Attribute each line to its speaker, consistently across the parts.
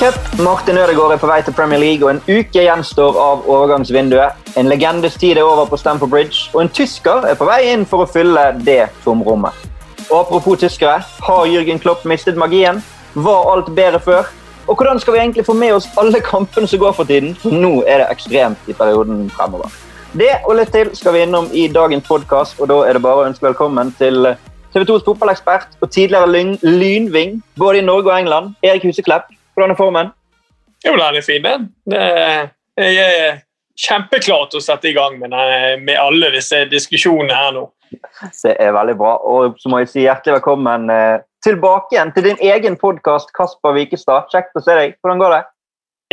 Speaker 1: Cup. Martin Ødegaard er på vei til Premier League, og en uke gjenstår av overgangsvinduet. En legendes tid er over på Stamford Bridge, og en tysker er på vei inn for å fylle det tomrommet. Og Apropos tyskere, har Jürgen Klopp mistet magien? Var alt bedre før? Og hvordan skal vi egentlig få med oss alle kampene som går for tiden? For Nå er det ekstremt i perioden fremover. Det og litt til skal vi innom i dagens podkast, og da er det bare å ønske velkommen til TV 2s fotballekspert og tidligere lyn lynving både i Norge og England, Erik Huseklepp. Hvordan er formen?
Speaker 2: Jo, den er fin, den. Jeg er kjempeklar til å sette i gang med, med alle disse diskusjonene her nå.
Speaker 1: Det er veldig bra. Og så må jeg si hjertelig velkommen eh, tilbake igjen til din egen podkast, Kasper Wikestad. Kjekt å se deg. Hvordan går det?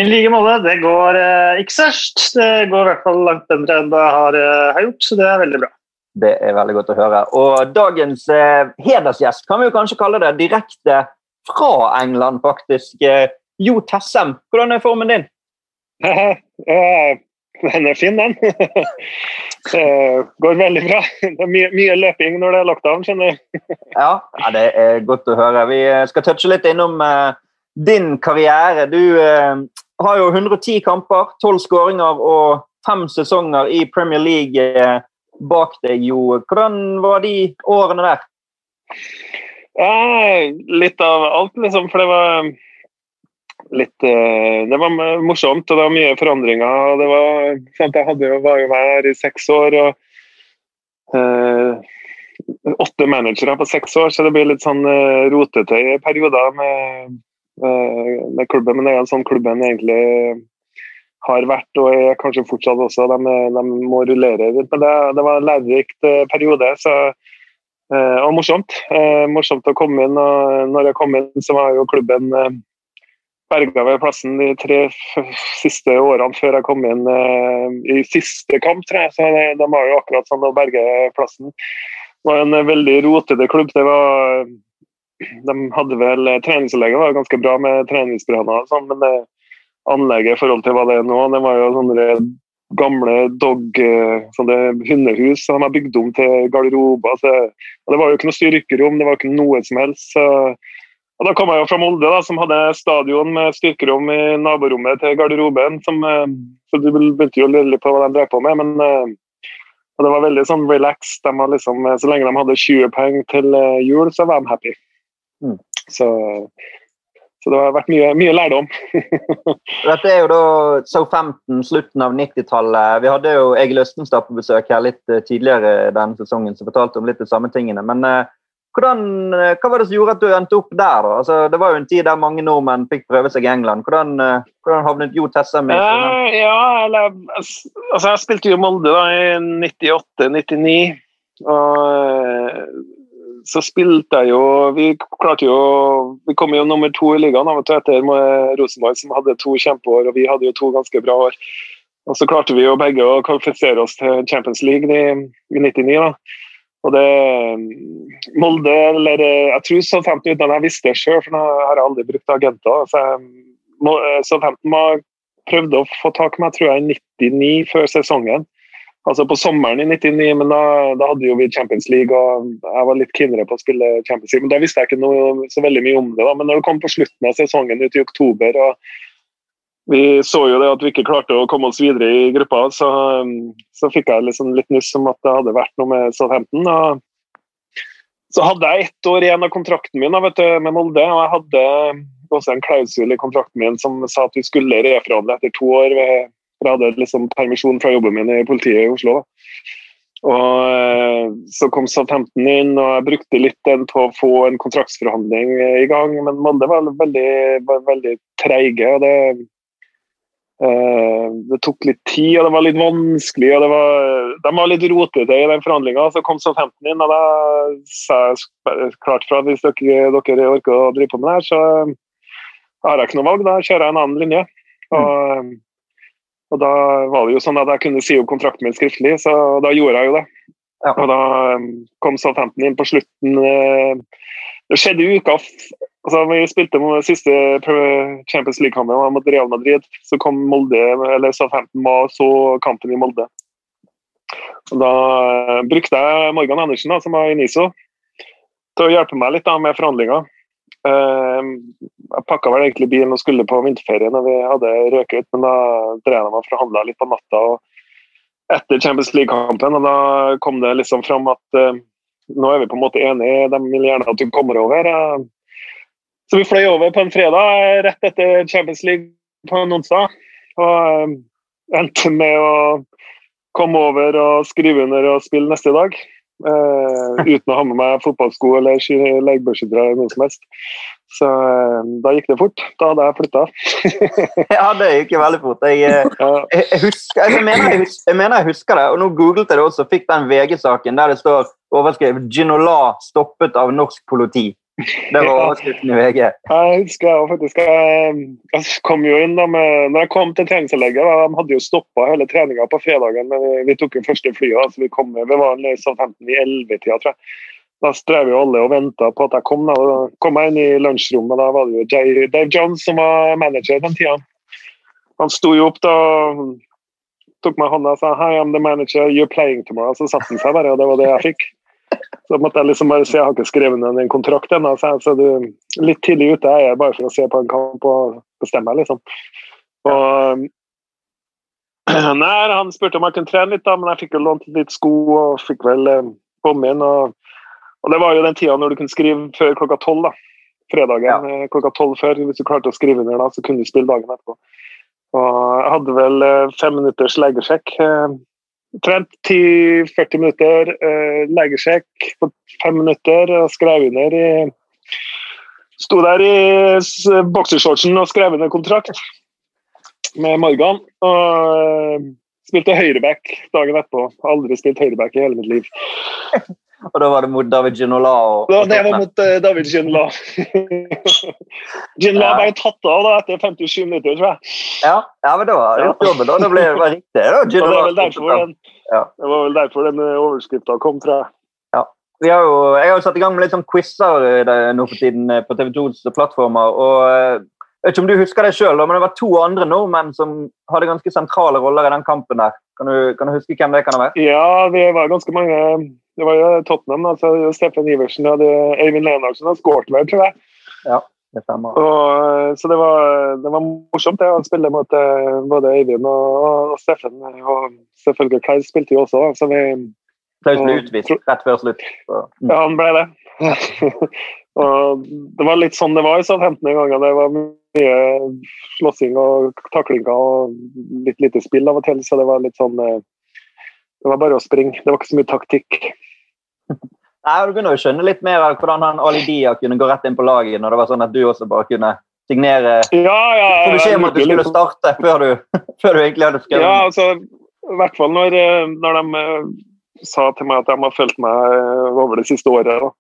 Speaker 3: I like måte. Det går eh, ikke sørst. Det går i hvert fall langt bedre enn det jeg har, eh, har, gjort, så det er veldig bra.
Speaker 1: Det er veldig godt å høre. Og dagens eh, hedersgjest kan vi jo kanskje kalle det direkte fra England, faktisk. Eh, jo Tessem, hvordan er formen din?
Speaker 3: Den er fin, den. Går veldig bra. Det er mye, mye løping når det er lockdown, skjønner du.
Speaker 1: Ja, det er godt å høre. Vi skal touche litt innom din karriere. Du har jo 110 kamper, 12 skåringer og fem sesonger i Premier League bak deg. jo. Hvordan var de årene der?
Speaker 3: Ja, litt av alt, liksom. For det var litt eh, Det var morsomt, og det var mye forandringer. og det var, sant, Jeg hadde, var jo her i seks år. og eh, Åtte managere på seks år, så det blir litt sånn eh, rotete i perioder med, eh, med klubben. Men det er en sånn klubben egentlig har vært, og er kanskje fortsatt også. De, de må rullere litt. Men det, det var en lærerikt eh, periode. så eh, og morsomt. morsomt å komme inn. og når jeg kom inn, så var jo klubben berga ved plassen de tre siste årene før jeg kom inn uh, i siste kamp, tror jeg. Så de var jo akkurat sånn å berge plassen. Det var en veldig rotete klubb. det var de hadde vel Treningsanlegget var ganske bra med treningsplaner, sånn, men det, anlegget i forhold til hva det er nå, det var jo sånne gamle dog, sånne hundehus som de har bygd om til garderober. Så, det var jo ikke noe styrkerom, det var ikke noe som helst. så Da kom jeg jo fra Molde, da, som hadde stadion med styrkerom i naborommet til garderoben. Som, eh, så Du begynte jo å lure på hva de drev på med, men eh, det var veldig sånn relaxed. De liksom, eh, så lenge de hadde 20 penger til jul, så var de happy. Mm. Så, så, det har vært mye, mye lærdom.
Speaker 1: Dette er jo da Southampton, slutten av 90-tallet. Vi hadde jo Egil Østenstad på besøk her litt tidligere denne sesongen, som fortalte om litt de samme tingene. men hvordan, eh, hva var det som gjorde at du endte opp der? da? Altså, det var jo en tid der mange nordmenn fikk prøve seg i England. Hvordan, eh, hvordan havnet Jo Tessem i
Speaker 3: uh, Ja, eller, altså, Jeg spilte jo Molde da, i 98-99. Og så spilte jeg jo Vi klarte jo Vi kom jo nummer to i ligaen etter Rosenborg, som hadde to kjempeår, og vi hadde jo to ganske bra år. Og så klarte vi jo begge å kvalifisere oss til Champions League i, i 99. da. Og det Molde, eller jeg tror Southampton uten at jeg visste det sjøl, for nå har jeg aldri brukt agenter. Så Southampton prøvde å få tak i meg tror jeg, i 99 før sesongen. Altså på sommeren i 99, men da, da, hadde jo vi Champions League og jeg var litt keenere på å spille Champions League. Men da visste jeg ikke noe, så veldig mye om det. da, Men når det kom på slutten av sesongen ut i oktober og vi så jo det at vi ikke klarte å komme oss videre i gruppa, så, så fikk jeg liksom litt nuss om at det hadde vært noe med Southampton. Og så hadde jeg ett år igjen av kontrakten min du, med Molde, og jeg hadde også en klausul i kontrakten min som sa at vi skulle reforhandle etter to år. For jeg hadde liksom permisjon fra jobben min i politiet i Oslo. Og eh, Så kom Southampton inn, og jeg brukte litt den på å få en kontraktsforhandling i gang. Men Molde var veldig, var veldig treige. og det Eh, det tok litt tid, og det var litt vanskelig. og var, De var litt rotete i den forhandlinga. Så kom Southampton inn, og da sa jeg klart fra at hvis dere, dere orker å drive på med det her, så har jeg ikke noe valg. Da kjører jeg en annen linje. Og, mm. Og, da var det jo sånn at jeg kunne si opp kontrakten min skriftlig, så da gjorde jeg jo det. Ja. Og da kom Southampton inn på slutten. Eh, det skjedde jo uka Altså, vi spilte med siste Champions League-kampen mot Real Madrid. Så kom Molde, eller Southampton og så kampen i Molde. Og da eh, brukte jeg Morgan Andersen, da, som var i NISO, til å hjelpe meg litt da, med forhandlinger. Jeg pakka vel egentlig bilen og skulle på vinterferie når vi hadde røket ut, men da drev for og forhandla litt på natta og etter Champions League-kampen. og Da kom det liksom fram at uh, nå er vi på en måte enige, de vil gjerne at du kommer over. Uh, så vi fløy over på en fredag rett etter Champions League på en onsdag. Og endte med å komme over og skrive under og spille neste dag. Uh, uten å ha med meg fotballsko eller legebeskyttere eller noe som helst. Så uh, da gikk det fort. Da hadde jeg flytta.
Speaker 1: ja, det gikk jo veldig fort. Jeg, uh, jeg, jeg, husker, jeg, mener, jeg, mener, jeg husker det, og nå googlet jeg det også. Fikk den VG-saken der det står overskrevet 'Ginola stoppet av norsk politi'. Det var overskriften i VG.
Speaker 3: Jeg husker jeg faktisk jeg, kom jo inn da med, når jeg kom til treningsanlegget. De hadde jo stoppa hele treninga på fredagen, men vi tok jo første flyet. Altså vi, kom, vi var i Southampton i 11-tida, tror jeg. Da strev jo alle og venta på at jeg kom. Da. da kom jeg inn i lunsjrommet, da var det jo Jay, Dave Jones som var manager den tida. Han sto jo opp da tok meg hånda og sa 'Hi, I'm the manager. You're playing tomorrow'. Så satte han seg bare, og det var det jeg fikk. Så måtte jeg liksom bare si jeg har ikke skrevet ned en kontrakt ennå, så du, litt tidlig ute er jeg bare for å se på en kamp og bestemme liksom. Og Nei, han spurte om jeg kunne trene litt, da, men jeg fikk jo lånt litt sko og fikk vel eh, komme inn. Og, og, det var jo den tida når du kunne skrive før klokka tolv. Fredagen ja. Eh, klokka tolv før. Hvis du klarte å skrive ned da, så kunne du spille dagen etterpå. Og jeg hadde vel eh, fem minutters legesjekk. Eh, Trent 10-40 minutter, uh, legesjekk på fem minutter og skrev under i Sto der i boksershortsen og skrev under kontrakt med Morgan. Og uh, spilte høyreback dagen etterpå. Aldri spilt høyreback i hele mitt liv.
Speaker 1: Og da var det mot David Ginola? Og,
Speaker 3: og det var mot uh, David Ginola. Ginola ble tatt av da, etter 57 minutter, tror jeg.
Speaker 1: Ja, ja men det var gjort jobben. Da. Det ble det riktig. Da.
Speaker 3: Det, var den, ja. det var vel derfor den eh, overskrifta kom, tror jeg.
Speaker 1: Ja. Har jo, jeg har jo satt i gang med litt sånn quizer eh, nå for tiden på TV 2s plattformer. og jeg vet ikke om du husker det selv, men det var to andre nordmenn som hadde ganske sentrale roller i den kampen. der. Kan du, kan du huske hvem det kan ha vært?
Speaker 3: Ja, det var ganske mange det var jo Tottenham. altså Steffen Iversen og Eivind Lenaksen har skåret vel, tror jeg.
Speaker 1: Ja, det stemmer.
Speaker 3: Og, så det var, det var, morsomt det, å spille mot eh, både Eivind og, og Steffen. Og selvfølgelig Klaus spilte jo også. Så vi,
Speaker 1: Klaus ble utvist rett før slutt.
Speaker 3: Mm. Ja, han ble det. og Det var litt sånn det var i Southampton en gang. Det var mye slåssing og taklinger og litt lite spill av og til. Så det var litt sånn eh, Det var bare å springe. Det var ikke så mye taktikk.
Speaker 1: Nei, Du kunne jo skjønne litt mer av hvordan han Ali Dia kunne gå rett inn på laget når det var sånn at du også bare kunne signere
Speaker 3: ja, ja,
Speaker 1: Få beskjed om at du skulle starte før du, før du egentlig hadde skrevet.
Speaker 3: Ja, altså, I hvert fall når, eh, når de uh, sa til meg at de har fulgt meg over det siste året. Da.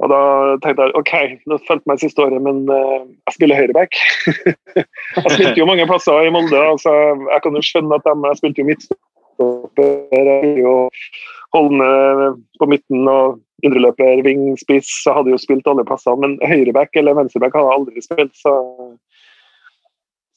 Speaker 3: Og da tenkte jeg OK, nå fulgte meg siste året, men uh, jeg spiller høyreback. jeg spilte jo mange plasser i Molde, altså, jeg kan jo skjønne at de, jeg spilte jo midtstopper. og Holme på midten og indreløper, wing, spiss. Så hadde jo spilt alle plasser, men høyreback eller venstreback hadde jeg aldri spilt. Så,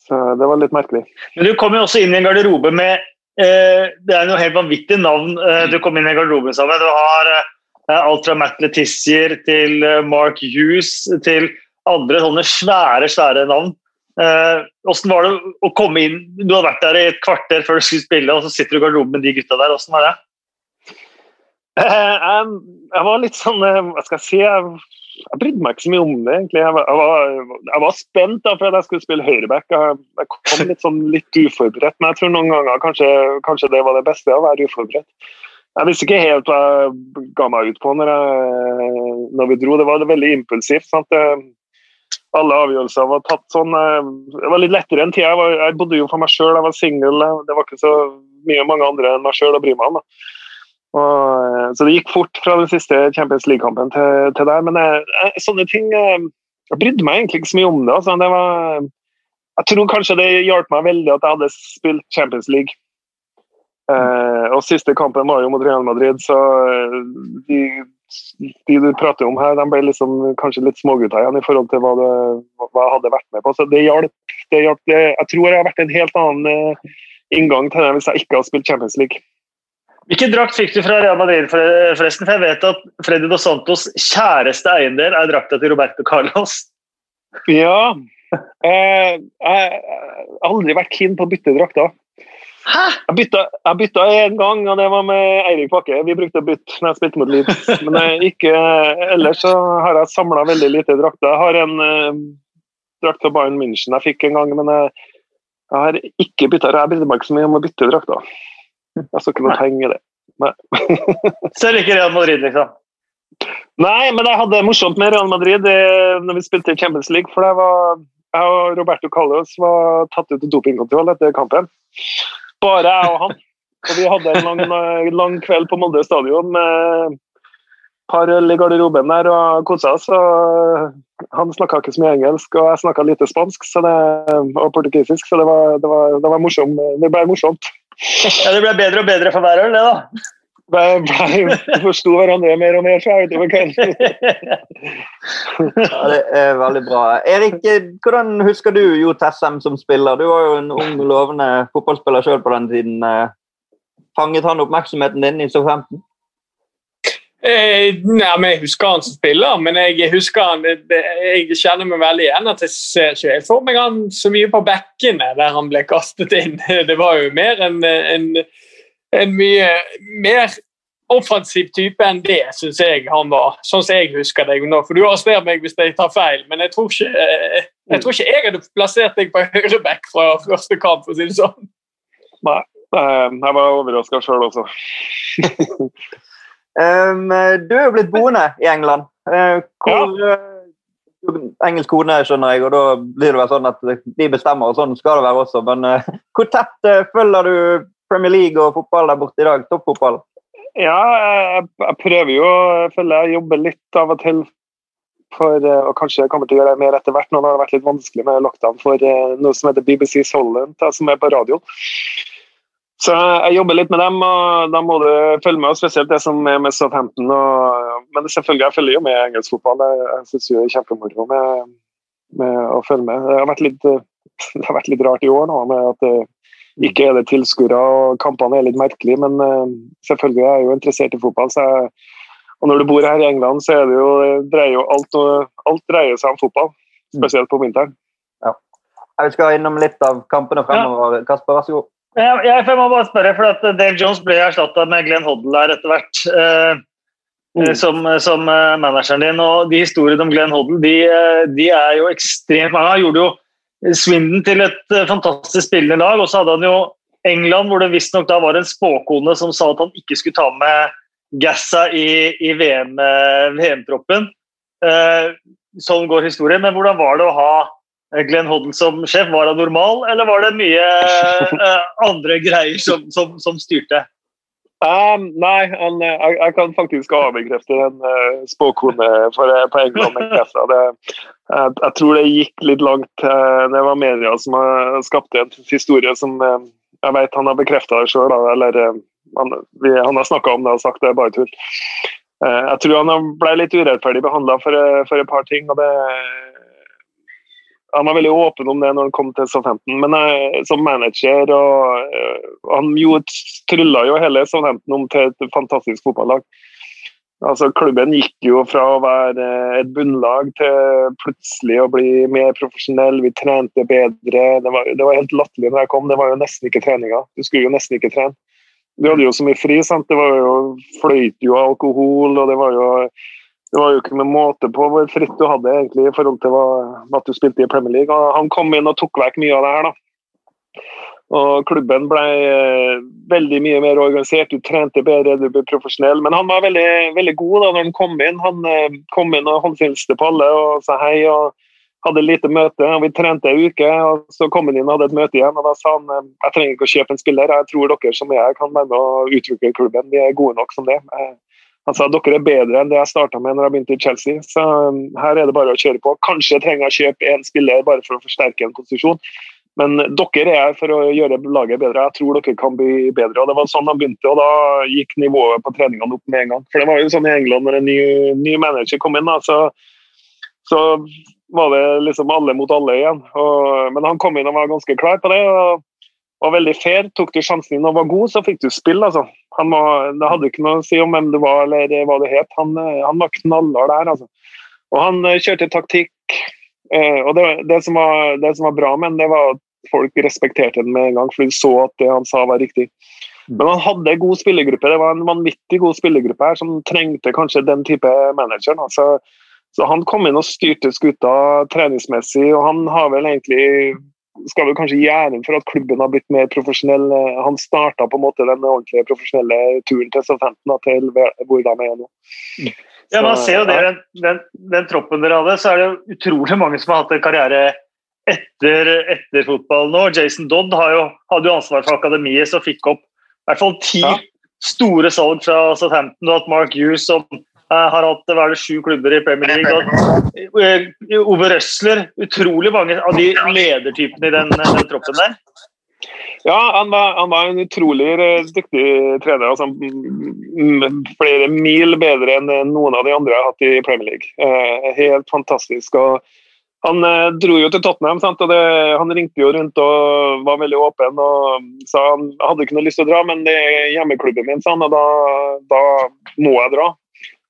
Speaker 3: så, det var litt merkelig.
Speaker 4: Men du kom jo også inn i en garderobe med eh, Det er noe helt vanvittig navn eh, du kom inn i en garderobe sammen Du har eh, alt fra Matt Letizier til eh, Mark Hughes til andre sånne svære, svære navn. Hvordan eh, var det å komme inn Du hadde vært der i et kvarter før du skulle spille, og så sitter du i garderoben med de gutta der. Hvordan var det?
Speaker 3: Eh, jeg, var litt sånn eh, Hva skal jeg si? Jeg, jeg brydde meg ikke så mye om det, egentlig. Jeg var, jeg var, jeg var spent da, for at jeg skulle spille høyreback. Jeg, jeg, kom litt sånn litt uforberedt, men jeg tror noen ganger kanskje, kanskje det var det beste å være uforberedt. Jeg visste ikke helt hva jeg ga meg ut på når, når vi dro. Det var veldig impulsivt. Sant? Alle avgjørelser var tatt sånn. Det var litt lettere enn tida. Jeg, jeg bodde jo for meg sjøl, jeg var singel. Det var ikke så mye mange andre enn meg sjøl å bry meg om. Og, eh, så det gikk fort fra den siste Champions League-kampen til, til, der. Men jeg, eh, eh, sånne ting Jeg brydde meg egentlig ikke så mye om det. Altså. det var, jeg tror kanskje det hjalp meg veldig at jeg hadde spilt Champions League. Eh, og Siste kampen var jo mot Real Madrid, så de, de du prater om her, de ble liksom kanskje litt smågutter igjen i forhold til hva, det, hva jeg hadde vært med på. Så det hjalp. Jeg tror jeg har vært en helt annen inngang til det hvis jeg ikke har spilt Champions League.
Speaker 4: Hvilken drakt fikk du fra Real Madrid, forresten? For jeg vet at Freddy Dos Santos' kjæreste eiendel er drakta til Roberto Carlos.
Speaker 3: Ja. Eh, jeg har aldri vært keen på å bytte drakter.
Speaker 4: Hæ?
Speaker 3: Jeg bytta, jeg bytta en gang, og det var med Eirik Bakke. Vi brukte å bytte når jeg spilte mot Leeds. Men ikke, ellers så har jeg samla veldig lite drakter. Jeg har en uh, drakt fra Bayern München jeg fikk en gang, men jeg, jeg har ikke bytta. Jeg brydde meg ikke så mye om å bytte drakter. Jeg så ikke noe poeng i det. Nei.
Speaker 4: Selv ikke Real Madrid, liksom?
Speaker 3: Nei, men jeg hadde det morsomt med Real Madrid eh, når vi spilte Champions League. For det var, jeg og Roberto Carlos var tatt ut av dopingkontroll etter kampen. Bare jeg og han. Og vi hadde en lang, lang kveld på Molde stadion med et par øl i garderoben der og kosa oss. Og han snakka ikke så mye engelsk, og jeg snakka lite spansk det, og portugisisk, så det var, det, var, det, var morsom, det ble morsomt.
Speaker 4: Ja, Det ble bedre og bedre for hver øl, det, da?
Speaker 3: Vi forsto hverandre mer og mer så jeg utover kvelden.
Speaker 1: ja, det er veldig bra. Erik, hvordan husker du Jo Tessem som spiller? Du var jo en ung, lovende fotballspiller sjøl på den tiden. Fanget han oppmerksomheten din i Southampton?
Speaker 2: Eh, nei, men Jeg husker han som spiller, men jeg husker han, jeg kjenner meg veldig igjen at jeg ser ikke helt for meg han så mye på bekkene der han ble kastet inn. Det var jo mer en, en en mye mer offensiv type enn det, syns jeg han var. Sånn som jeg husker deg nå. For du arresterer meg hvis jeg tar feil, men jeg tror ikke eh, jeg, tror ikke jeg hadde plassert deg på høyreback fra første kamp, for å si det sånn.
Speaker 3: Nei, jeg var overraska sjøl også.
Speaker 1: um, du er jo blitt boende i England. Uh, hvor, ja. uh, engelsk kone, skjønner jeg, og da blir det vel sånn at de bestemmer, og sånn skal det være også. Men uh, hvor tett følger du Premier League og fotball der borte i dag? Toppfotball?
Speaker 3: Ja, jeg, prøver jo jeg føler jeg jobber litt av og til for og kanskje jeg kommer til å gjøre mer etter hvert. Nå har det vært litt vanskelig med lockdown for uh, noe som heter BBC Solent, som er på radio. Så jeg jobber litt med dem, og da må du følge med, og spesielt det som er med Southampton. Og, men selvfølgelig, jeg følger jo med engelsk fotball. Jeg, jeg syns det er kjempemoro med, med, å følge med. Det har vært litt, det har vært litt rart i år nå med at ikke er det tilskuere, og kampene er litt merkelige, men uh, selvfølgelig er jeg jo interessert i fotball. Jeg, og når du bor her i England, så er det jo, dreier jo alt, alt dreier seg om fotball. Spesielt på vinteren.
Speaker 1: Ja. Jeg skal innom litt av kampene fremover. Ja. Kasper, vær så god.
Speaker 4: Jeg, jeg må bare spørre, for at Dale Jones ble erstatta med Glenn Hoddle her etter hvert. Uh, mm. Som, som manageren din. Og de historiene om Glenn Hoddle de, de er jo ekstremt mange. Han gjorde jo Swindon til et eh, fantastisk spillende lag. Og så hadde han jo England, hvor det visstnok da var en spåkone som sa at han ikke skulle ta med Gassa i, i VM-troppen. VM eh, sånn går historien. Men hvordan var det å ha eh, Glenn Hoddle som sjef? Var han normal, eller var det mye eh, andre greier som, som, som styrte?
Speaker 3: Um, nei, han, eh, jeg, jeg, kan faktisk avbekrefte den uh, spåkone for, uh, på England. Det, jeg, jeg, tror det gikk litt langt. Det var media som skapte en historie som jeg vet han har bekrefta det sjøl. Eller han, han har snakka om det og sagt det er bare tull. jeg tror han ble litt urettferdig behandla for, for, et par ting. og det han var veldig åpen om det når han kom til Southampton, men jeg, som manager og uh, Han jo trylla jo hele Southampton om til et fantastisk fotballag. Altså, klubben gikk jo fra å være et bunnlag til plutselig å bli mer profesjonell. Vi trente bedre. Det var, det var helt latterlig når jeg kom. Det var jo nesten ikke treninga. Du skulle jo nesten ikke trene. Du hadde jo så mye fri. sant? Det var jo fløyt jo alkohol, og det var jo det var jo ikke noen måte på hvor fritt du hadde egentlig i forhold til hva, at du spilte i Premier League. Og han kom inn og tok vekk mye av det her. da. Og Klubben ble eh, veldig mye mer organisert, du trente bedre, du ble profesjonell. Men han var veldig, veldig god da når han kom inn. Han eh, kom inn og håndhilste på alle og sa hei. og hadde lite møte, og vi trente en uke. og Så kom han inn og hadde et møte igjen. og Da sa han eh, jeg trenger ikke å kjøpe en spiller, jeg tror dere som jeg kan være med å utvikle klubben. Vi er gode nok som det. Han sa dere er bedre enn det jeg starta med når jeg begynte i Chelsea. Så um, her er det bare å kjøre på. Kanskje trenger jeg å kjøpe én spiller bare for å forsterke en posisjon. Men dere er her for å gjøre laget bedre. Jeg tror dere kan bli bedre. og Det var sånn de begynte, og da gikk nivået på treningene opp med en gang. For det var jo sånn i England når en ny, ny manager kom inn, da, så, så, var det liksom alle mot alle igjen. Og, men han kom inn og var ganske klar på det. og var veldig fair. Tok du sjansen din og var god, så fikk du spill, altså. Var, det hadde ikke noe å si om hvem du var eller hva du het. Han, han var knallhard der, altså. Og han kjørte taktikk. Og det, det, som var, det som var bra med han, det var at folk respekterte den med en gang, for de så at det han sa var riktig. Men han hadde god spillergruppe. Det var en vanvittig god spillergruppe her som trengte kanskje den type manager. Altså, så han kom inn og styrte skuta treningsmessig, og han har vel egentlig skal vel kanskje gi æren for at klubben har blitt mer profesjonell. Han starta på en måte den ordentlige profesjonelle turen til Southampton til hvor de er nå.
Speaker 4: Ja, man ser jo det, den, den, den troppen dere hadde, så er det utrolig mange som har hatt en karriere etter, etter fotball nå. Jason Dodd jo, hadde jo ansvar for akademiet, så fikk opp i hvert fall ti ja. store salg fra Southampton. Og at Mark Hughes som har hatt hva er det, sju klubber i Premier League. Og, uh, Ove Røsler. Utrolig mange av de ledertypene i den, den troppen der.
Speaker 3: Ja, han var, han var, en utrolig dyktig trener. Altså, flere mil bedre enn noen av de andre jeg har hatt i Premier League. Helt fantastisk. og han eh, dro jo til Tottenham, sant? og det, han ringte jo rundt og var veldig åpen. og sa Han hadde ikke noe lyst til å dra, men det er hjemmeklubben min, sa han, og da, da, må jeg dra.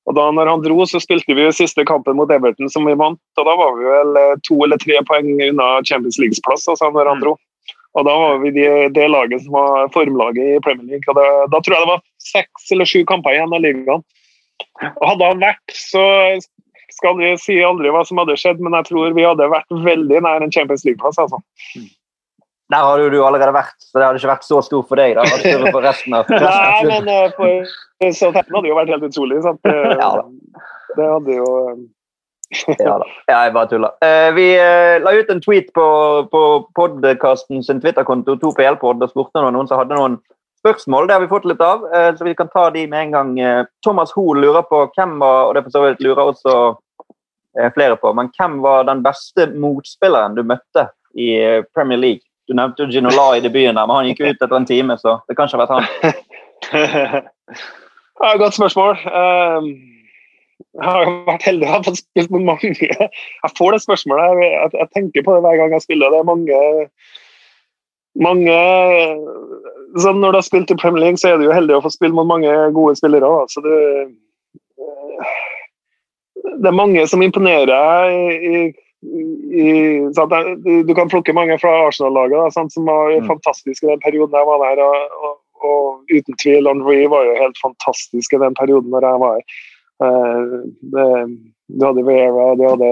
Speaker 3: Og da når han dro, så spilte vi siste kampen mot Everton, som vi vant. og Da var vi vel eh, to eller tre poeng unna Champions Leagues-plass altså, når han mm. dro. Og Da var vi det, det laget som var formlaget i Premier League. og det, Da tror jeg det var seks eller sju kamper igjen av ligaen. Og Hadde han vært, så skal vi si aldri hva som hadde skjedd, men jeg tror vi hadde vært veldig nær en Champions League-plass. altså.
Speaker 1: Der hadde du allerede vært, så det hadde ikke vært så stor for deg. da. Det for resten av,
Speaker 3: Nei, men uh, for Southampton hadde jo vært helt utrolig. sant? Det, da. det hadde jo uh...
Speaker 1: ja da. Ja, jeg bare tuller. Uh, vi la ut en tweet på, på podkasten sin Twitter-konto, 2PL-pod, og spurte noen som hadde noen spørsmål. Det har vi fått litt av, så vi kan ta de med en gang. Thomas Hoel lurer på hvem var og det for så vidt lurer også Eh, flere på. Men hvem var den beste motspilleren du møtte i eh, Premier League? Du nevnte jo Ginola i debuten, men han gikk ut etter en time, så det kan ikke ha vært han.
Speaker 3: ja, godt spørsmål. Um, jeg har vært heldig og fått spilt med mange. Jeg får det spørsmålet. Jeg, jeg, tenker på det hver gang jeg spiller. Det er mange mange sånn Når du har spilt i Premier League, så er du jo heldig å få spille mot mange gode spillere. Så det, det er mange som imponerer. i, i, i du kan plukke mange fra Arsenal-laget som var mm. fantastiske den perioden jeg var der. Og, og, og uten tvil, Henry var jo helt fantastisk i den perioden når jeg var her. Uh, du hadde Vera, du hadde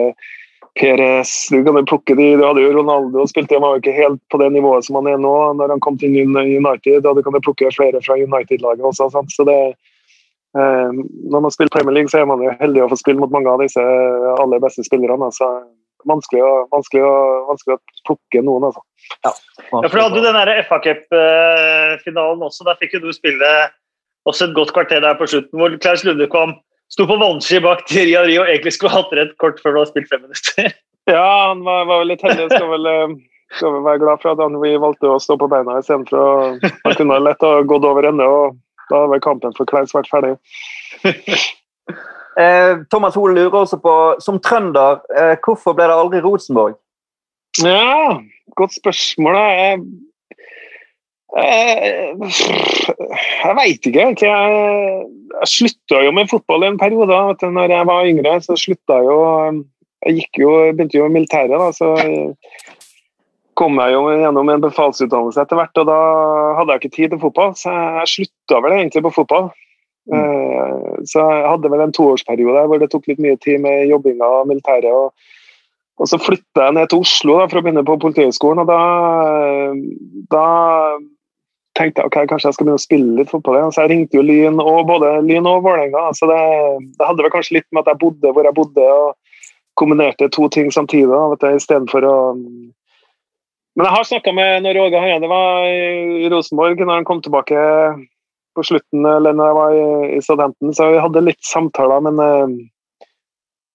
Speaker 3: Perez Du kan plukke de, du hadde jo Ronaldo spilte han var jo ikke helt på det nivået som han er nå når han kom til United. Da Du kan jo plukke flere fra United-laget også. Sant? så det Eh, når man spiller Premier League, så er man jo heldig å få spille mot mange av disse aller beste spillerne. Så vanskelig å, vanskelig å, vanskelig å plukke noen, altså.
Speaker 4: Ja, ja for Du hadde den FA Cup-finalen også. Der fikk jo du spille også et godt kvarter der på slutten, hvor Klaus Lunde kom sto på vannski bak Thierry Henry og egentlig skulle hatt rett kort før du hadde spilt fem minutter.
Speaker 3: Ja, han var, var litt heldig. Skal vel, eh, skal vel være glad for at Henry valgte å stå på beina istedenfor å Han kunne lett ha gått over ende. og da hadde vel kampen for Klaus vært ferdig.
Speaker 1: eh, Thomas Hoel lurer også på, som trønder, eh, hvorfor ble det aldri Rosenborg?
Speaker 3: Ja, godt spørsmål. Jeg, jeg, jeg veit ikke. Jeg, jeg slutta jo med fotball i en periode. Vet du, når jeg var yngre, så slutta jo Jeg gikk jo, begynte jo i militæret, da, så kom jeg jo gjennom en befalsutdannelse etter hvert, og da hadde jeg ikke tid til fotball. Så jeg slutta vel egentlig på fotball. Mm. Eh, så jeg hadde vel en toårsperiode hvor det tok litt mye tid med jobbinga og militæret. Og, og, så flytta jeg ned til Oslo da, for å begynne på Politihøgskolen, og da, da tenkte jeg ok, kanskje jeg skal begynne å spille litt fotball igjen. Så jeg ringte jo Lyn og både Lyn og Vålerenga. Så det, det, hadde vel kanskje litt med at jeg bodde hvor jeg bodde, og kombinerte to ting samtidig. Da, Istedenfor å men jeg har snakka med når Åge Hareide var i Rosenborg, når han kom tilbake på slutten, eller når jeg var i, i Southampton, så vi hadde litt samtaler, men men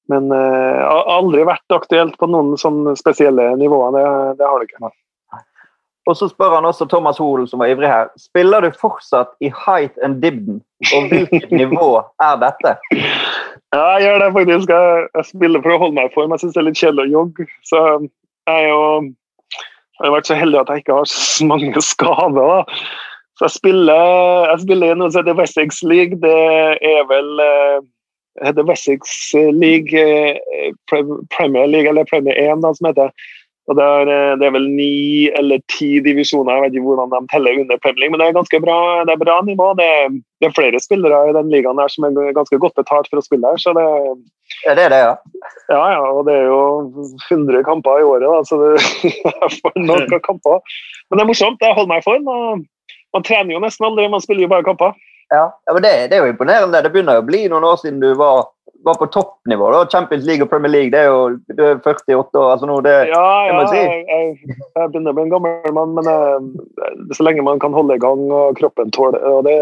Speaker 3: men har aldri vært aktuelt på noen sånn spesielle nivåer. Det, det har det ikke.
Speaker 1: Og så spør han også Thomas Hoel, som var ivrig her. Spiller du fortsatt i height and dibden, og hvilket nivå er dette?
Speaker 3: Ja, jeg gjør det faktisk. Jeg, jeg spiller for å holde meg i form. Jeg syns det er litt kjedelig å jogge. Så jeg er jo jeg har vært så heldig at jeg ikke har så mange skader. da. Så jeg spiller, jeg spiller i noe som heter Wessex League. Det er vel uh, heter Wessex League, uh, Premier League, eller Premier 1, da, som heter. Og det er, eh, det er, vel ni eller ti divisjoner, jeg vet ikke hvordan de teller under Premier League, men det er ganske bra, det er bra nivå. Det er, det er, flere spillere i den ligaen her som er ganske godt betalt for å spille her. så det
Speaker 1: ja, det er det, ja.
Speaker 3: Ja, ja, og det er jo 100 kamper i året, da, så det, er for nok av kamper. Men det er morsomt, det holder meg i form. Man trener jo nesten aldri, man spiller jo bare kamper.
Speaker 1: Ja, ja men det, det, er jo imponerende. Det begynner å bli noen år siden du var var på toppnivå. da, Champions League og Premier League, det er jo du er 48 år. altså nå, det,
Speaker 3: Ja, ja si. jeg, jeg, jeg, begynner å bli en gammel mann, men jeg, eh, så lenge man kan holde i gang og kroppen tåler og det,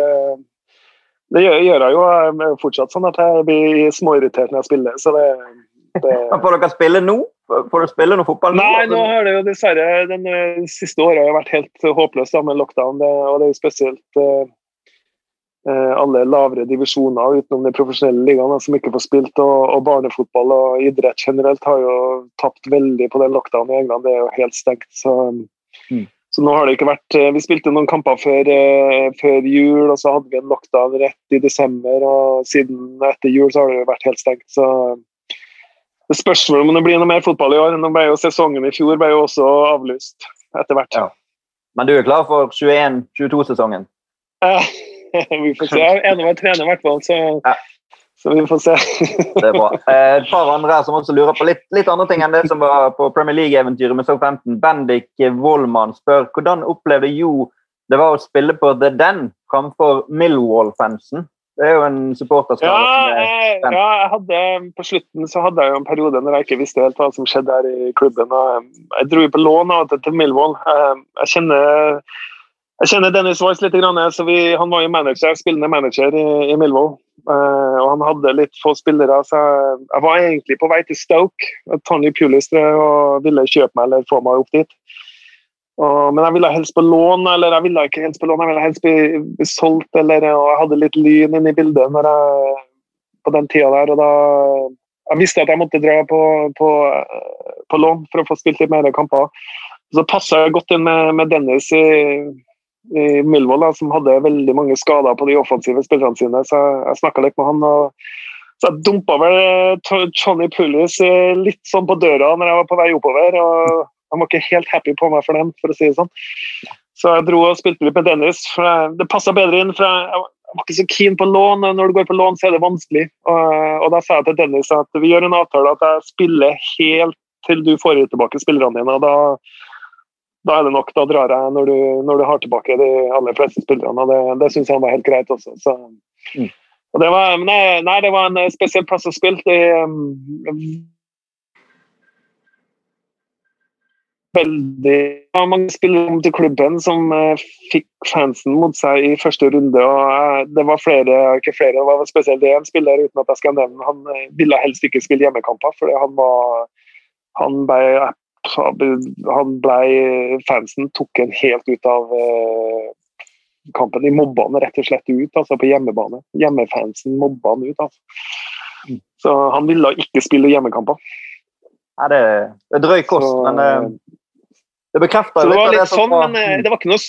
Speaker 3: det gjør, gjør, jeg jo. Er fortsatt sånn at jeg blir småirritert når jeg spiller. så det,
Speaker 1: det... Får dere spille nå? Får du spille noe fotball?
Speaker 3: Nei, nå har det jo dessverre den eh, siste året vært helt håpløst med lockdown. Det, og det er jo spesielt uh, Eh, alle lavere divisjoner utenom de profesjonelle ligaene som ikke får spilt. Og, og, barnefotball og idrett generelt har jo tapt veldig på den lockdownen i England. Det er jo helt stengt. Så, mm. så, nå har det ikke vært Vi spilte noen kamper før, før, jul, og så hadde vi en lockdown rett i desember. Og siden etter jul så har det jo vært helt stengt. Så det spørsmålet om det blir noe mer fotball i år. Nå ble jo Sesongen i fjor ble jo også avlyst etter hvert. Ja.
Speaker 1: Men du er klar for 21-22-sesongen?
Speaker 3: vi får se. Jeg er enig med trener, i hvert fall. Så, ja. så, vi får se.
Speaker 1: det er bra. Eh, et par andre som også lurer på litt, litt andre ting enn det som var på Premier League-eventyret med Southampton. Bendik Wollmann spør hvordan opplevde Jo det var å spille på The Den framfor Millwall-fansen? Det er jo en supporterskade.
Speaker 3: Ja, ja, jeg hadde, på slutten så hadde jeg jo en periode når jeg ikke visste helt hva som skjedde her i klubben. Jeg dro jo på lån av til Millwall. Jeg kjenner jeg kjenner Dennis Weiss litt, så vi, han var jo manager, spillende manager i, i Millwall. Uh, og han hadde litt få spillere, så jeg, jeg var egentlig på vei til Stoke. Tony Pulis og ville kjøpe meg eller få meg opp dit. Og, men jeg ville helst på lån, eller jeg ville ikke helst på lån, jeg ville helst bli, bli solgt. Eller, og jeg hadde litt lyn inne i bildet jeg, på den tida der. og da Jeg visste at jeg måtte dra på, på, på lån for å få spilt litt mer kamper. Så passa jeg godt inn med, med Dennis i i Millwall, som hadde veldig mange skader på de offensive spillerne sine. Så jeg, jeg snakka litt med han. og så Jeg dumpa vel eh, Johnny Pullis eh, litt sånn på døra når jeg var på vei oppover. og Han var ikke helt happy på meg for den, for å si det sånn. Så jeg dro og spilte litt med Dennis. Det passa bedre inn. for jeg, var ikke så keen på lån. Når du går på lån, så er det vanskelig. Og, da sa jeg til Dennis at vi gjør en avtale at jeg spiller helt til du får tilbake spillerne dine. og da da er det nok. Da drar jeg når du, når du har tilbake de aller fleste spillerne. Det, det syns han var helt greit også. Så. Mm. Det var, nei, nei, det var en spesiell plass å spille. Det, um, ja, mange spillere om til klubben som eh, fikk fansen mot seg i første runde. og uh, Det var flere, ikke flere, det var spesielt én spiller uten at jeg skal nevne Han uh, ville helst ikke spille hjemmekamper, fordi han var han ble han ble Fansen tok en helt ut av eh, kampen. De mobba han rett og slett ut altså på hjemmebane. Hjemmefansen mobba han ut. altså. Så han ville ikke spille hjemmekamper.
Speaker 1: Nei, det, det er drøy kost, så, men uh, det bekrefter
Speaker 3: det var litt sånn, men uh, det var ikke noe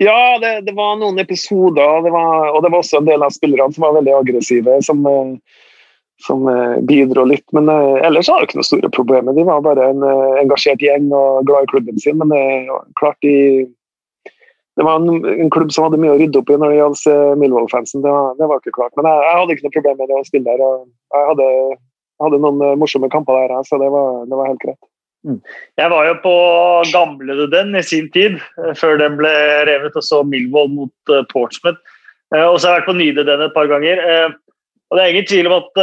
Speaker 3: ja, det, det, var noen episoder, det var, og det var også en del av spillerne som var veldig aggressive. som som eh, bidro litt. Men ellers var det ikke noe store problemer. De var bare en engasjert gjeng og glad i klubben sin. Men uh, klart de, det var en, en, klubb som hadde mye å rydde opp i når det gjaldt Millwall-fansen. Det, det, var ikke klart. Men jeg, jeg, hadde ikke noe problem med det å spille der. jeg hadde, hadde noen morsomme kamper der, så det var, det var helt greit.
Speaker 4: Mm. Jeg var jo på gamle den i sin tid, før den ble revet, og så Milvold mot Portsmouth. Og så har jeg vært på Nyde den et par ganger. Og Det er ingen tvil om at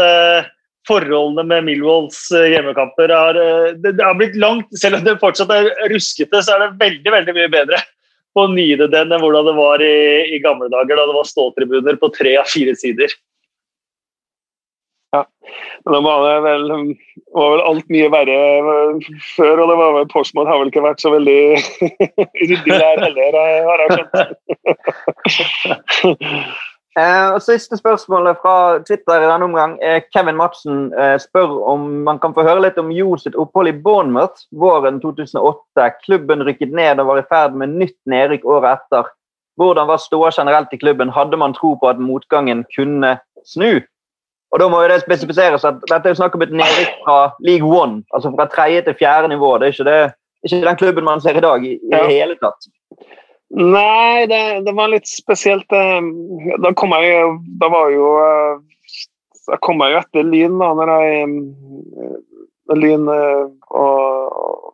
Speaker 4: forholdene med uh, hjemmekamper har, det, har blitt langt Selv om det fortsatt er ruskete, så er det veldig veldig mye bedre på Nyde den enn hvordan det var i, i, gamle dager, da det var ståtribuner på tre av fire sider.
Speaker 3: Ja, men da var det vel, var vel alt mye verre før, og det var vel Portsmouth har vel ikke vært så veldig ryddig der heller, har jeg skjønt.
Speaker 1: Eh, Siste spørsmålet fra Twitter i denne omgang. Eh, Kevin Madsen eh, spør om man kan få høre litt om Jo sitt opphold i Bournemouth våren 2008. Klubben rykket ned og var i ferd med nytt nedrykk året etter. Hvordan var ståa generelt i klubben? Hadde man tro på at motgangen kunne snu? Og da må jo det spesifiseres at Dette er jo snakk om et nedrykk fra League One, altså fra tredje til fjerde nivå. Det er ikke, det, ikke den klubben man ser i dag i, i det hele tatt.
Speaker 3: Nei, det, det, var litt spesielt. Eh, da kom jeg jo Da var jo eh, Da kom jeg jo etter Lyn, da, når jeg eh, Lyn og,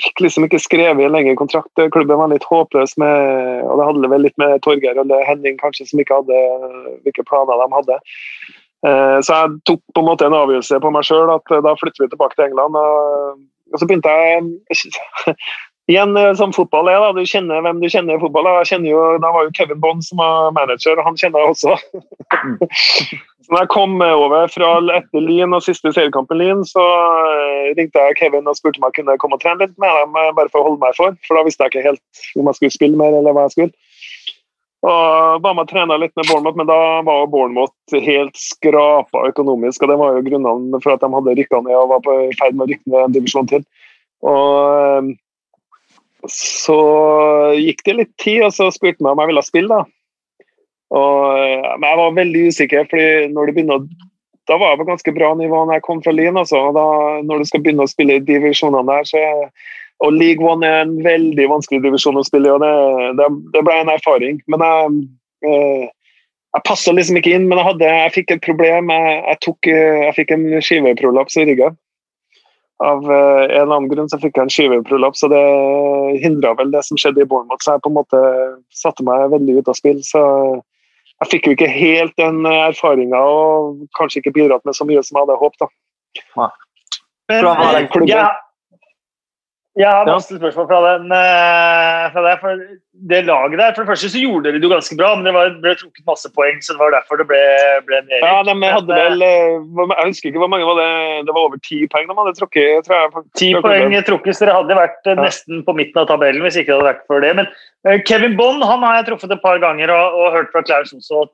Speaker 3: fikk liksom ikke skrevet en lengre kontrakt. Klubben var litt håpløs med Og det handler vel litt med Torgeir og Henning kanskje, som ikke hadde hvilke planer de hadde. Så jeg tok på en måte en avgjørelse på meg sjøl at da flytter vi tilbake til England. Og så begynte jeg Igjen eh, som fotball er, da, du kjenner hvem du kjenner i fotball. Jeg kjenner jo, Da var jo Kevin Bond som var manager, og han kjenner jeg også. Mm. så da jeg kom over fra etter Lyn og siste seriekampen Lyn, så eh, ringte jeg Kevin og spurte om jeg kunne komme og trene litt med dem, eh, bare for å holde meg for. For da visste jeg ikke helt om jeg skulle spille mer, eller hva jeg skulle. Og var med og trena litt med Bournemouth, men da var Bournemouth helt skrapa økonomisk. og Det var jo grunnene for at de hadde rykka ned og var på ferd med å rykke ned en divisjon til. Og så gikk det litt tid, og så spurte meg om jeg ville spille. da. Og, men jeg var veldig usikker, fordi når du begynner da var jeg på ganske bra nivå når jeg kom fra Lyn. Altså. Da, når du skal begynne å spille i divisjonene der, så og League One er en veldig vanskelig divisjon å spille i, og det, det, det, ble en erfaring. Men jeg, eh, jeg passa liksom ikke inn. Men jeg, hadde, jeg fikk et problem. Jeg, jeg, tok, jeg fikk en skiveprolaps i ryggen. Av eh, en eller annen grunn så fikk jeg en skiveprolaps, og det hindra vel det som skjedde i Bournemouth. Så jeg på en måte satte meg veldig ut av spill. Så jeg fikk jo ikke helt den erfaringa, og kanskje ikke bidratt med så mye som jeg hadde håpet.
Speaker 4: Men, Men, ja, jeg har masse spørsmål fra, den, eh, fra deg. For det laget der, for det første så gjorde dere det jo ganske bra, men det var, ble trukket masse poeng, så det var derfor det ble, ble nedrykk.
Speaker 3: Ja, de hadde vel eh, Jeg husker ikke hvor mange var det Det var over ti poeng de hadde trukket, tror jeg.
Speaker 4: Ti poeng trukket, så dere hadde vært ja. nesten på midten av tabellen hvis ikke det hadde vært for det. Men Kevin Bond han har jeg truffet et par ganger og, og hørt fra Klaus også.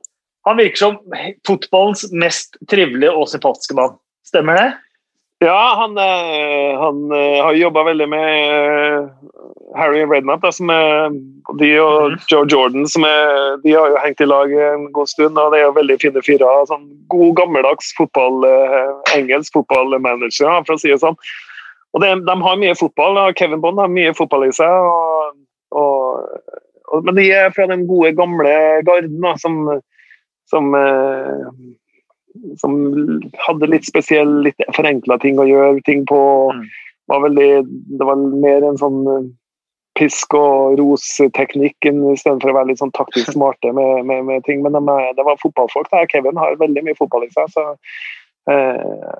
Speaker 4: Han virker som fotballens mest trivelige og sympatiske mann. Stemmer det?
Speaker 3: Ja, han, eh, han eh, har jobba veldig med eh, Harry Redknapp, som er, de og mhm. Joe Jordan, som er, de har jo hengt i lag en god stund. og Det er jo veldig fine fyrer. Sånn god, gammeldags fotball, engelsk fotballmanager, for å si det sånn. Og det, De har mye fotball, og Kevin Bond har mye fotball i seg. Og, og, og, men de er fra den gode, gamle garden da, som, som som hadde litt spesielle, litt forenkla ting å gjøre ting på. Mm. Var veldig, det var mer en sånn eh, pisk og ros-teknikk istedenfor å være litt sånn taktisk smarte med, med, med ting. Men de, det var fotballfolk. Der. Kevin har veldig mye fotball i seg. så eh,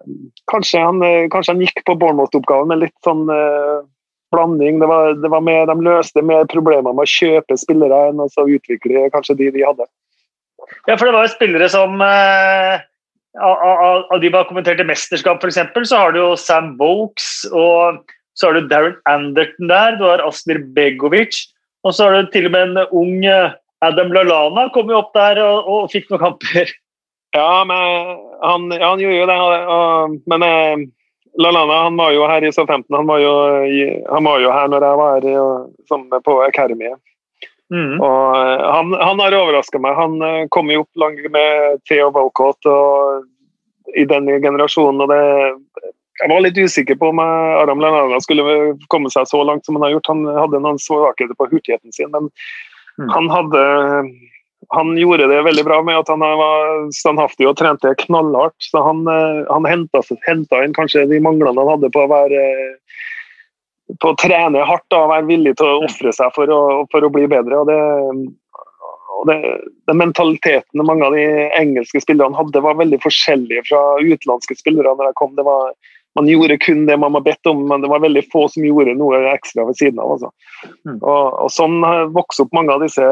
Speaker 3: kanskje, han, eh, kanskje, han, gikk på Bournemouth-oppgaven med litt sånn eh, blanding. Det var, det var mer, de løste mer problemer med å kjøpe spillere enn å utvikle kanskje de de hadde.
Speaker 4: Ja, for det var jo spillere som eh av, av de som har kommentert i mesterskap, f.eks., så har du jo Sam Vokes, og så har du Darren Anderton der, du har Asmir Begovic, og så har du til og med en ung eh, Adam Lalana kom jo opp der og, og fikk noen kamper.
Speaker 3: Ja, men han, ja, han gjorde jo det. Og, men eh, Lalana han var jo her i S15. Han var jo, han var jo her når jeg var her på Academy. Mm. Og eh, han, han har overraska meg. Han eh, kom jo opp langt med Theo Walcott og i den generasjonen. og det jeg var litt usikker på om Aram Lennarda skulle komme seg så langt som han har gjort. Han hadde noen svakheter på hurtigheten sin, men mm. han hadde han gjorde det veldig bra med at han var standhaftig og trente knallhardt. så Han, eh, han henta inn kanskje de manglene han hadde på å være på å trene hardt og være villig til å ofre seg for å, for å, bli bedre. og det, og det, Den mentaliteten mange av de engelske spillerne hadde, var veldig forskjellig fra utenlandske spillere. når jeg kom. Det var, man gjorde kun det man var bedt om, men det var veldig få som gjorde noe ekstra ved siden av. Altså. Mm. Og, og, Sånn vokste opp mange av disse,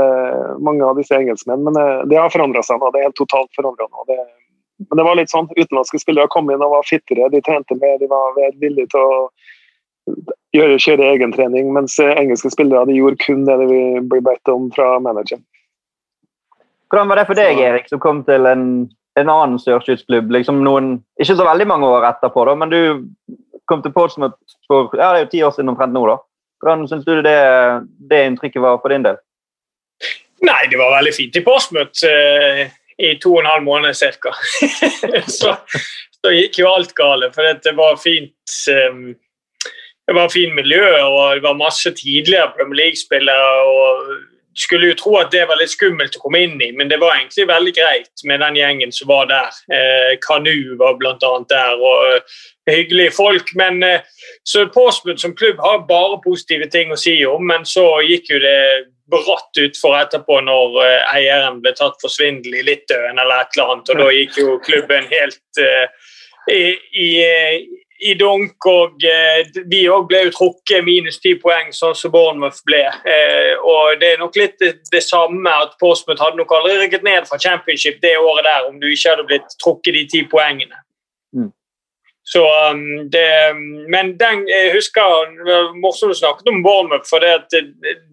Speaker 3: mange av disse engelskmenn, men det, det har forandra seg nå. Det er helt totalt forandra nå. Det, men det var litt sånn, Utenlandske spillere kom inn og var fittere, de trente mer, de var villige til å gjøre, kjøre egentrening, mens engelske spillere de gjorde kun det de ble bedt om fra manageren.
Speaker 1: Hvordan var det for deg, Erik, som kom til en, en annen sørskytsklubb? Liksom noen, ikke så veldig mange år etterpå, da, men du kom til Portsmouth for ja, det er jo ti år siden omtrent nå. da. Hvordan syns du det, det inntrykket var for din del?
Speaker 2: Nei, det var veldig fint i Portsmouth eh, i to og en halv måned ca. så, så gikk jo alt gale, for det var fint um, det var fint miljø, og det var masse tidligere Premier League-spillere. og skulle jo tro at det var litt skummelt å komme inn i, men det var egentlig veldig greit med den gjengen som var der. Eh, Kanu var bl.a. der, og uh, hyggelige folk. Men eh, så Portsmouth som klubb har bare positive ting å si om, men så gikk jo det bratt utfor etterpå når uh, eieren ble tatt for svindel i Litauen eller et eller annet, og da gikk jo klubben helt uh, i, i i dunk, og eh, vi òg ble jo trukket minus ti poeng, sånn som Bournemouth ble. Eh, og Det er nok litt det, det samme at Portsmouth hadde nok aldri rykket ned fra championship det året der om du ikke hadde blitt trukket de ti poengene. Mm. Så um, det, Men den, jeg husker morsomt du snakket om Bournemouth, for det at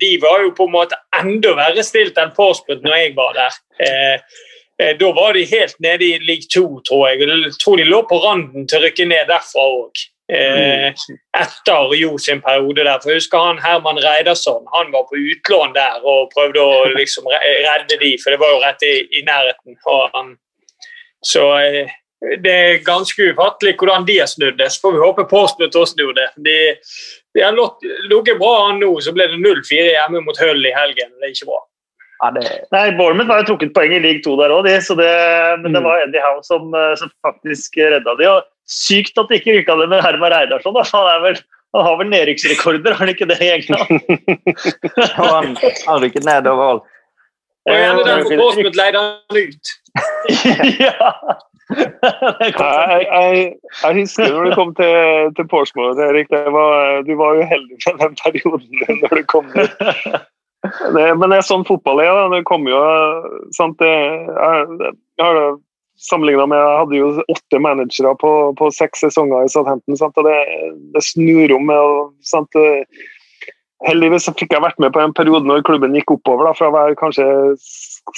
Speaker 2: de var jo på en måte enda verre stilt enn Portsmouth når jeg var der. Eh, da var de helt nede i league 2, tror jeg. Jeg tror de lå på randen til å rykke ned derfra òg. Eh, etter Jo sin periode der. For jeg husker han Herman Reidarsson han var på utlån der og prøvde å liksom redde de, for det var jo rett i, i nærheten. Så eh, det er ganske ufattelig hvordan de har snudd det. Så får vi håpe Portsmouth også snur det. De, de har ligget bra an nå, så ble det 0-4 hjemme mot Hull i helgen. Det er ikke bra.
Speaker 4: Ja, det... Nei, Bournemouth var jo trukket poeng i league 2 der òg, men det mm. var Eddie Howe som, eh, som, faktisk redda de. Og sykt at det ikke rykka det med Herman Reidarsson. Da. Han, vel, han har vel nedrykksrekorder, har han ikke det i England?
Speaker 1: han, han rykket ned overalt.
Speaker 2: Og gjerne derfor Portsmouth leide han ut.
Speaker 3: ja. jeg, jeg, jeg, husker når du kom til, til Porsgrunn, Erik. Var, du var jo heldig med den perioden når du kom dit. Det, men det er sånn fotball er. Det kommer jo sant, det, jeg, jeg sammenligna med Jeg hadde jo åtte managere på, på seks sesonger i Southampton. Sant, og det, det snur om. sant, Heldigvis fikk jeg vært med på en periode når klubben gikk oppover, da, fra å kanskje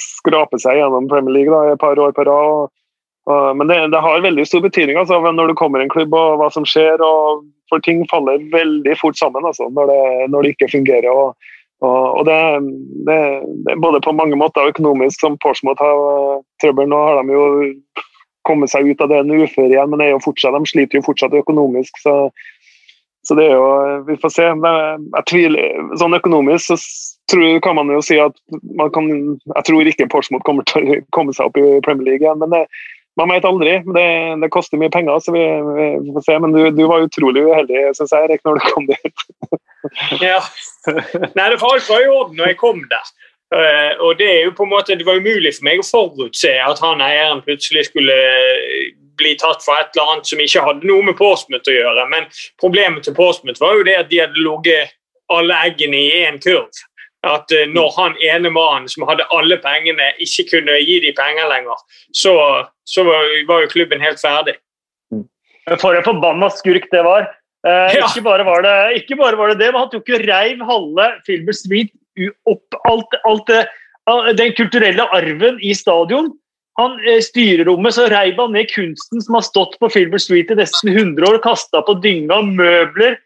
Speaker 3: skrape seg gjennom Premier League da, et par år på rad. men det, det, har veldig stor betydning altså, når du kommer i en klubb og hva som skjer. Og, for ting faller veldig fort sammen altså, når, det, når det ikke fungerer. og og, det, det, det, både på mange måter økonomisk, som Portsmouth har uh, trøbbel. Nå har de jo kommet seg ut av det uføre igjen, men fortsatt, de sliter jo fortsatt økonomisk. Så, så det er jo Vi får se. Jeg tviler, sånn økonomisk så tror, kan man jo si at man kan, jeg tror ikke Portsmouth kommer til å komme seg opp i Premier League igjen. men det, man vet aldri. Det, det, koster mye penger, så vi, vi får se. Men du, du var utrolig uheldig, syns jeg, Erik, når du kom dit.
Speaker 2: ja. Nei, det var alt var i orden når jeg kom der. Uh, og Det er jo på en måte, det var umulig for meg å forutse at han eieren plutselig skulle bli tatt for et eller annet som ikke hadde noe med Portsmouth å gjøre. Men problemet til Portsmouth var jo det at de hadde ligget alle eggene i én kurv. At uh, når han ene mannen som hadde alle pengene, ikke kunne gi de penger lenger, så, så var, var, jo klubben helt ferdig.
Speaker 4: For en forbanna skurk det var. Eh, ja. ikke, bare var det, ikke bare var det det, men han tok jo reiv halve Filmer Street opp alt, alt det, den kulturelle arven i stadion. Han eh, Styrerommet så reiv han ned kunsten som har stått på Filmer Street i nesten 100 år. Kasta på dynga møbler,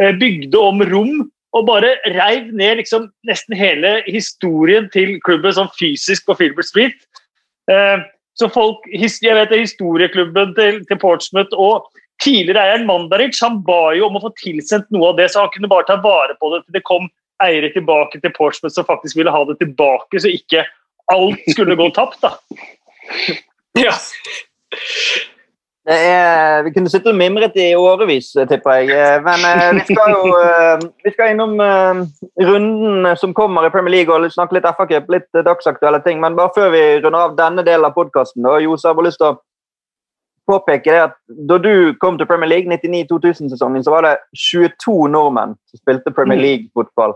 Speaker 4: eh, bygde om rom. Og bare reiv ned liksom nesten hele historien til klubben sånn fysisk på Filbert Street. Eh, så folk, jeg vet det, Historieklubben til, til Portsmouth og Tidligere eieren Mandaric han ba jo om å få tilsendt noe av det, så han kunne bare ta vare på det til det kom eiere tilbake til Portsmouth som faktisk ville ha det tilbake, så ikke alt skulle gå tapt. da.
Speaker 2: Ja.
Speaker 1: Er, vi kunne sittet og mimret i årevis, tipper jeg. Eh, men eh, vi skal jo eh, vi skal innom runden som kommer i Premier League og snakke litt FA-cup, litt dagsaktuelle ting. Men bare før vi runder av denne delen av podkasten, Jose, har lyst til å påpeke det at da du kom til Premier League, 99-2000-sesongen, så var det 22 nordmenn som spilte Premier mm. League-fotball.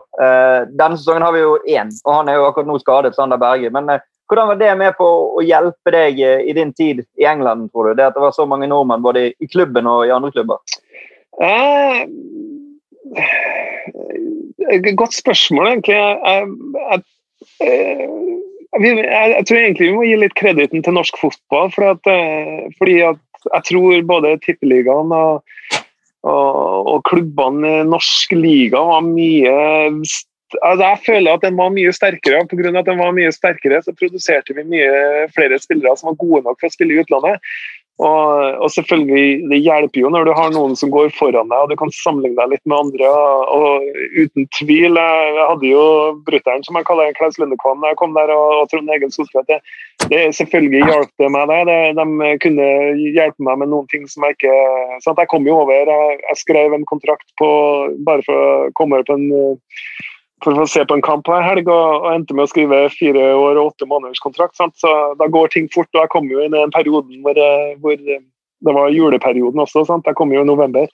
Speaker 1: Denne sesongen har vi jo én, og han er jo akkurat nå skadet, Sander Berge. Men hvordan var det med på å hjelpe deg uh, i din tid i England, tror du? Det at det var så mange nordmenn både i klubben og i andre klubber?
Speaker 3: godt spørsmål, egentlig. Jeg, jeg, jeg jeg, jeg, tror egentlig vi må gi litt krediten til norsk fotball. For at, eh, fordi at jeg tror både Tippeligaen og, og, og klubbene i norsk liga var mye altså Jeg føler at den var mye sterkere. På grunn av at den var mye sterkere, så produserte vi mye flere spillere som var gode nok for å spille i utlandet. Og, og, selvfølgelig, Det hjelper jo når du har noen som går foran deg og du kan sammenligne deg litt med andre. Og, og Uten tvil. Jeg, jeg hadde jo brutter'n, som jeg kaller Klaus Lundekvam, da jeg kom der, og, og Trond Egil Soltvedt. Det, det, selvfølgelig hjalp det meg det. De kunne hjelpe meg med noen ting som jeg ikke sant? Jeg kom jo over, jeg, jeg skrev en kontrakt på, bare for å komme over på en for å se på en kamp hver helg, og, og, endte med å skrive fire år og åtte måneders kontrakt. Sant? Så da går ting fort. og Jeg kom jo inn i den perioden hvor, eh, hvor det var juleperioden også. Sant? Jeg kom jo i november.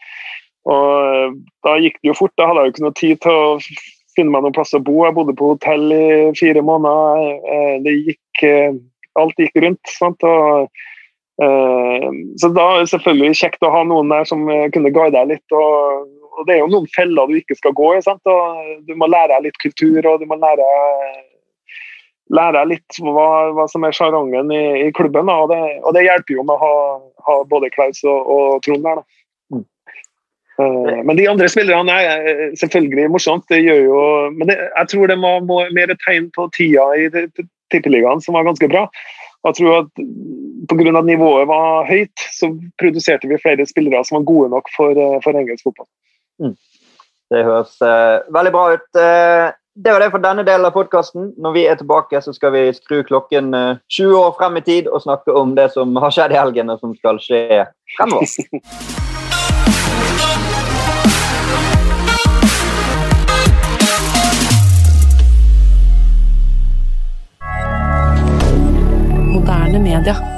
Speaker 3: Og eh, da gikk det jo fort. Da hadde jeg jo ikke noe tid til å finne meg noen plass å bo. Jeg bodde på hotell i fire måneder. Eh, det gikk Alt gikk rundt. Sant? Og, så da er det selvfølgelig kjekt å ha noen der som kunne guide deg litt. og og Det er jo noen feller du ikke skal gå i. Sant? Og du må lære deg litt kultur, og du må lære, lære deg litt hva, hva som er sjargongen i, i, klubben. Og det, og det, hjelper jo med å ha, ha både Klaus og, og Trond der. Mm. Uh, men de andre spillerne er eh, selvfølgelig morsomt. det gjør jo, Men det, jeg tror det må, må mer tegn på tida i Tippeligaen, som var ganske bra. Jeg tror at Pga. nivået var høyt, så produserte vi flere spillere som var gode nok for, eh, for engelsk fotball.
Speaker 1: Mm. Det høres uh, veldig bra ut. Uh, det var det for denne delen av podkasten. Når vi er tilbake, så skal vi skru klokken uh, 20 år frem i tid og snakke om det som har skjedd i helgen, og som skal skje fremover.
Speaker 5: moderne media.